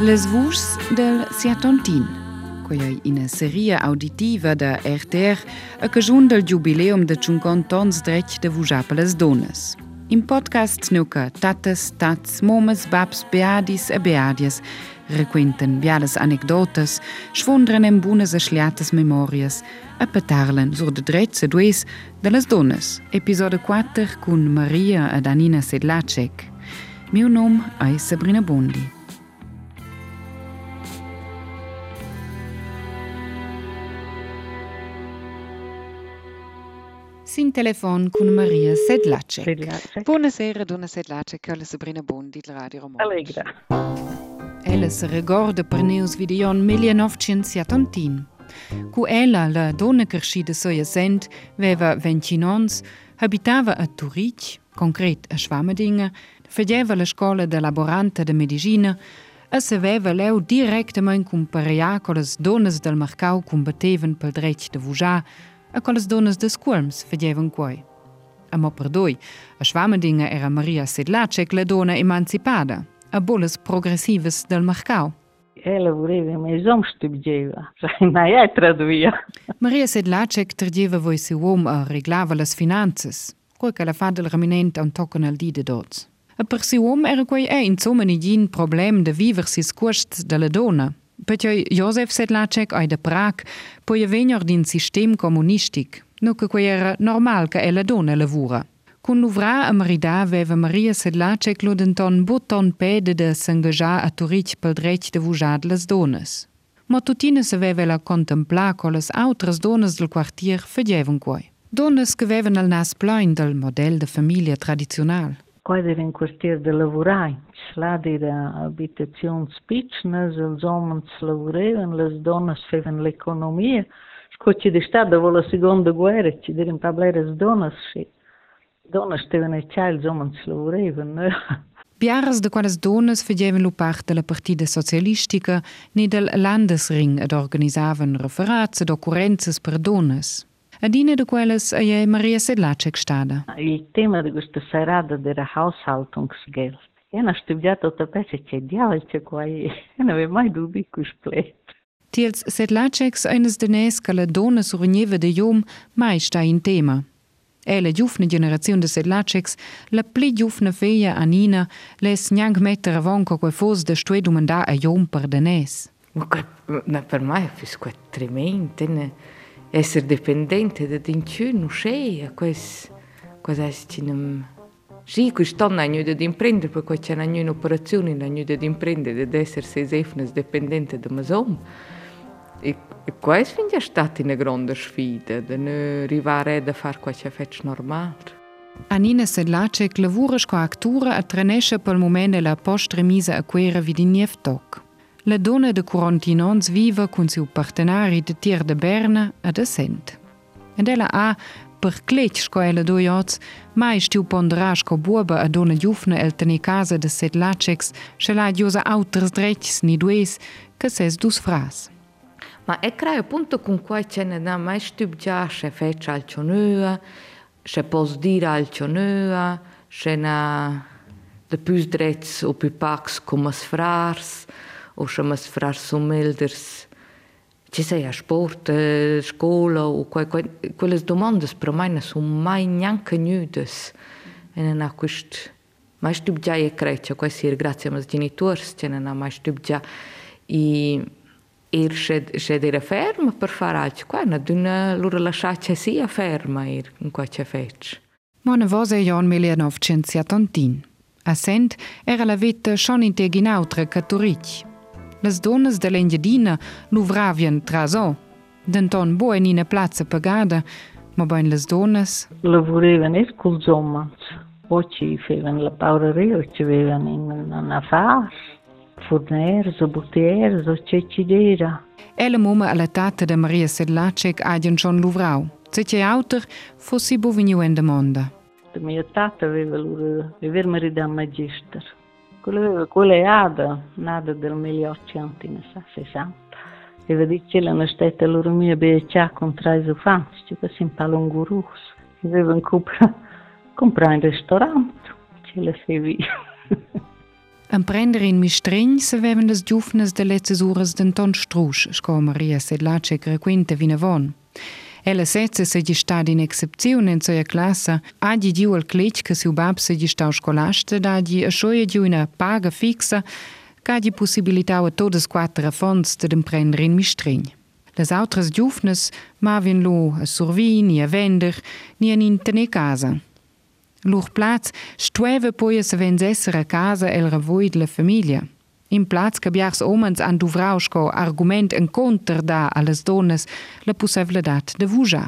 Les vuschs del Siatontin, quei è una serie auditiva da RTR a cagiun del jubileum de 50 ans dretg de vujar per les donas. In podcast nuca tatas, tats, momes, babs, beadis e beadias requenten biales anecdotas, schwundren en bunas e schliatas memorias e petarlen sur de drets e dues de les donas. Episode 4 cun Maria e Danina Sedlacek. Meu nom è Sabrina Bondi. Sin telefon con Maria Sedlacek. Sedlacek. Buonasera, donna Sedlacek, alla Sabrina Bondi, del Radio Romano. Allegra. Ella se ricorda per neus videon 1970. Cu ella, la donna crescida soia sent, veva 20 ans, abitava a Turic, concret a Schwammedinga, faceva la scuola de laborante de medicina e se veva leu directament cum pareia con las donnas del mercau combattevan pel dret de vujar a kolesdones des Kulms firjewen koi. E mopperdoi, e schwammedinge Ärer Maria Sedlacek ledone emancipada, e bolles progressives del Markau. Еле время мы изом штубдеева. На я традуя. Мария Седлачек традиева во си ум а реглавалас финансис. Кој кала фадел реминент ан токен ал диде доц. E persiom er koei e in zommen i dien problem de vivers is kocht de le dona. Perché Josef Sedlacek ai de Prag poi venir din sistem comunistic, no che quei era normal che ella donna lavura. Con l'uvra a Merida aveva Maria Sedlacek lo denton button pede de s'engajar a Turic pel dret de vujad las donas. Ma tutina se aveva la contemplar con las autras donas del quartier fagevan quai. Donas che avevan al nas plein del model de famiglia tradizional. Quadern Quartier de Lavoraj, sladera abitacionspicna, zelzomant slavoreven, las donas feven l'economia, scoci de stada vola seconda guerra, ci derim pableras donas, și donas teven e cial zomant slavoreven, Bjaras de quales donas fegeven lupart de la partida socialistica, ni del Landesring ed organisaven referats ed occurrenzes per donas. Adine do Queles je Marija Sedlaček Štada. Il tema de questo serata era Haushaltungsgeld. Ena števljata ta peče, če djavljče koji, ena ve maj dubi kušplet. Tiels Sedlačeks eines Denes Caladone Sourigneva de Jom mai sta in tema. E la giufne generazione de Sedlačeks, la pli giufne feja Anina, les njang metter avonco que fos de stuedumen da a Jom per Denes. Ma per me è fisco tremente, ne? essere dipendente da din tschün nu schei, a quais, quais es cinam... Sì, quest'anno hanno da imprendere, perché c'è ogni operazione, hanno da imprendere, ed essere sesefnes dipendente da Masom. E, e questo è stata una grande sfida, di non arrivare a fare quello che normale. Anina Sedlacek lavora con attori e trenesce per il momento la post-remisa a cui era vidinievtok. Le donne de Corantinons vive cun siu partenari de Tier de Berne a de Sent. En ella a per kleetskoele dojots, mai stiu pondrasko buebe a donne Jufne elteni case de Sedlacex, schela diosa auters drechts ni dues, che ses dus fras. Ma è crai appunto con cui ce ne da mai stub già se fece al cionua, se pos dire al cionua, se na de pus drets o pipax come sfrars, frars, ushëmës frarsu melders, që se ja shportë, shkolla, u kuaj, kuaj, kuelles domandës për majnës, u maj njën kënydës, e në në kështë, ma shtybgja e kreqë, kuaj si irgracja më zgjeniturës, që në në ma shtybgja i ir shed shedire ferm për faraq, qua në dy në lurë lësha që si a ferma ir in qua që feq. mo në voze janë milionov qënë si aton tin. Era la vitë shonin të ginautre këturit. Las donnas de l'Engiadina luvravian traso. Denton boe in una plazza pagada, ma ben las donnas Lavorevan e col homens. O ci fevan la paureria, o ci avevano in una fas. Forners, o butiers, o c'è ci dera. Ella mumma alla tata de Maria Sedlacek agien schon luvrau. Zece auter fossi bovignu en demanda. La mia tata aveva loro, aveva marito magister. Quella nada del 1800, sa, se sa. E vedi che la nostetta loro mia becia contra i sofà, ci che si impala un guru. E vedo compra, compra in ristorante, ce la se vi. Emprender in mistrenj se veven das djufnes de letzes ures den ton strusch, sko Maria sedlaček requinte vinavon. von. Ella setze se di stad in excepziun en soia classa, adi diu al clic che si ubab se di stau scolaste, da di a scioia e diu una paga fixa, ca di possibilità a todes quattro fonds de dem prender in mistrin. Les autres giufnes mavin lo a survi, ni a vender, ni a nintene casa. Lur plaz stueve poi a se vendessere a casa el ravoid la famiglia. In plats che biars omens an duvrauschko argument en conter da alles dones la possibilitat de vuja.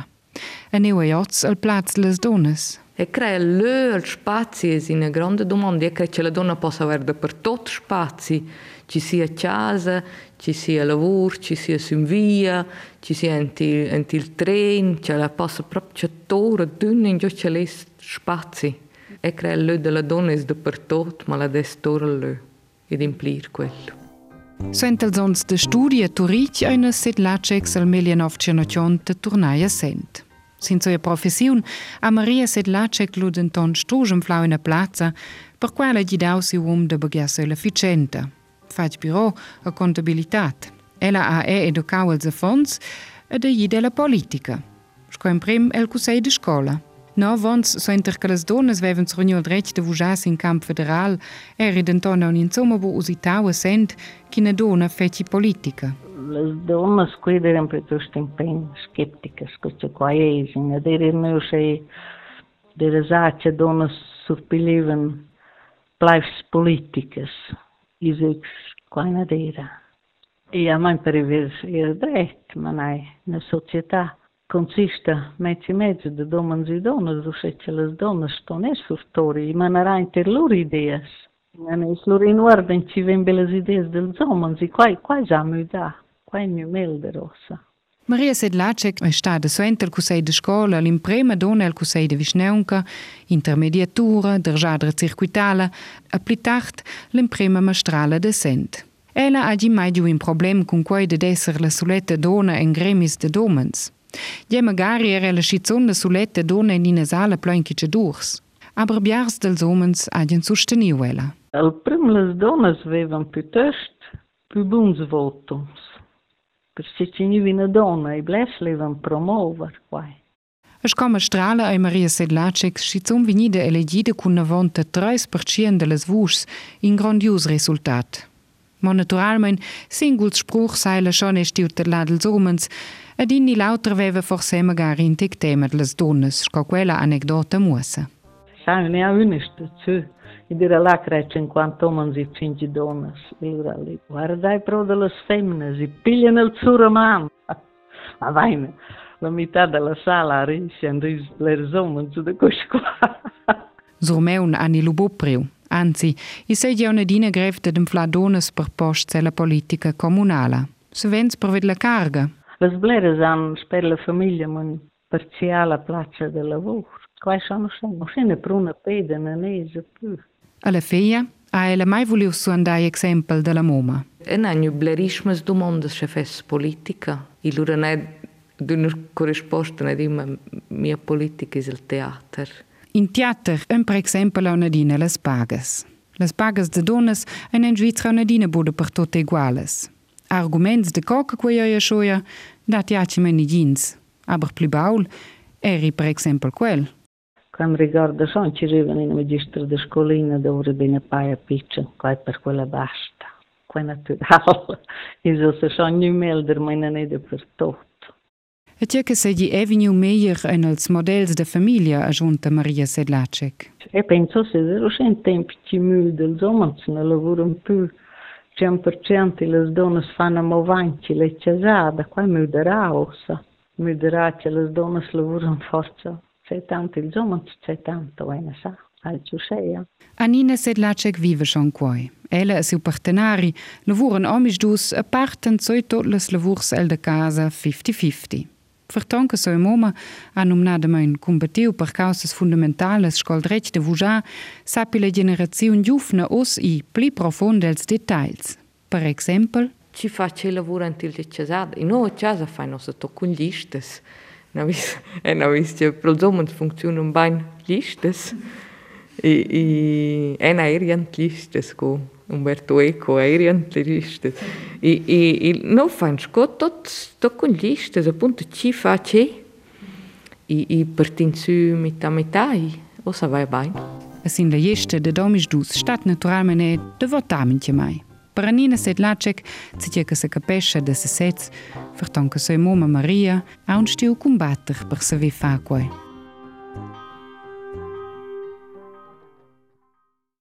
A neu aiots al plats les dones. E crea al spazi è una grande domanda. E crea che la donna possa avere per tot spazi. Ci sia casa, ci sia lavoro, ci sia in via, ci sia in il treno, ce la possa proprio tora dünne in giù ce l'è spazi. E crea lö della donna per tot, ma la destora lö. Ed implir quello. Suentel sons de studie Turic eine sed Lacex al 1980 tornaia sent. Sin sua professiun, a Maria sed Lacek luden ton strugem flau in plaza, per quale gli dau si um de bagiasse l'efficienta. Faig biro a contabilitat. Ella ha e educau els fons e de gli della politica. Sco in prim el cusei de scola. No, vons so inter che las donnes vevan srugno il dretg de vujas in camp federal, eri d'entona un insomma bu usitau sent chi ne dona feci politica. Las donnas quid eran piuttosto impen skepticas, queste qua esin, ed eran meu sei de rasace donnas surpilivan plaifs politicas, isix quaina dera. E a mai per iver era dret, ma nai, na società consista mezzo e mezzo di domens e donne, ossia che le donne stanno sortori, ma non hanno loro idee. Non loro in ordine ci vengono le idee degli uomini, e qua, qua già mi dà, qua è mio melde rossa. Maria Sedlacek è stata suente al Cusei di Scuola, l'imprima donna al Cusei di Visneunca, intermediatura, der Giadra Circuitale, a Plitart, l'imprima mastrale de Sent. Ella ha mai un problema con quello di essere la soletta donna in gremis de domens. Ja magari era la schizzonda suletta dona in una sala plönkice durs. Aber biars dels omens agien sosteniu ella. Al prim les donnas avevan piuttosto più buns votums. Perché ci ni una donna e bles levan promover quai. Es come strala ai Maria Sedlacek schizum vinide elegide cun avonta 3% de les vus in grandios resultat. Monitoarmen singuls spruch seile schon est tiur ladel somens, ad inni lauter veve forse magari in tic temer les donnes, sco quella anecdota muosa. Sai, ne ha unest, tsu. E dire lá crete enquanto homens e fim de donas. E lá ali, guardai pro delas fêmeas e pilha nel tsu roman. Ma A né? La metà della sala a risce, andris lerzomens de coscoa. Zurmeun ani lubopriu. Anzi, i seigi una dina greve de infladonas per post la politica comunala. Se vens per ved la carga. Las bleras han per la famiglia mun parziala placcia de lavoro. Quai sono sen, non se ne pruna peda na nesa più. Alla feia, a ela mai voliu su andai exempel de la moma. En anju blerismas domondas se fes politica. Il ura ne d'un corrisposta ne dima mia politica is il teater. In teater, un per esempio una dina les pagas. Les pagas de donnes en in Svizzera una dina bude per tutte uguales. Arguments de coca quei io schoia, dat jaci me ni jeans. Aber pli baul, eri per esempio quel. Quando riguarda sono ci arrivano in magistro di scolina dove bene paia piccia, qua per quella basta. Qua è naturale. E se sono in melder, ma non è per tutto. Et che sei eveniu meier en als modells de famiglia aggiunta Maria Sedlacek. E penso se ero in tempi ci mu del zomans ne lavorano più 100% le donne fanno movanti le casate, qua mi darà ossa. Mi darà che le donne lavorano forza. C'è tanto il zomans, c'è tanto, e ne sa. Sei. Anina Sedlacek vive schon quai. Ella e siu partenari lavuran omis dus a parten zoi tot les lavurs el de casa 50-50. Vertonke so moma ha nomnada mein combatiu per causas fundamentales scol dretg de vujar sapi la generaziun giufna os i pli profondels details. Per exempel, Ci face lavoro antil de casada. E no, a casa fai no to con listes. Na vis, e na vis, che pro zomens funzionan bain listes. I, i en aeriantlistes co Umberto Eco eri anterishtë. I, i, i no fan shkotot tot kun lishtë dhe pun të qi faqe i, i përtincu mita mitai, osa o sa vai dhe jeshte dhe domish dus shtat naturalmen e dhe votamin që maj. Përënine se të lachek, që që këse këpeshe dhe se sec, fërton kësoj moma Maria, a unë shtiu kumbatër për së vi fakuaj.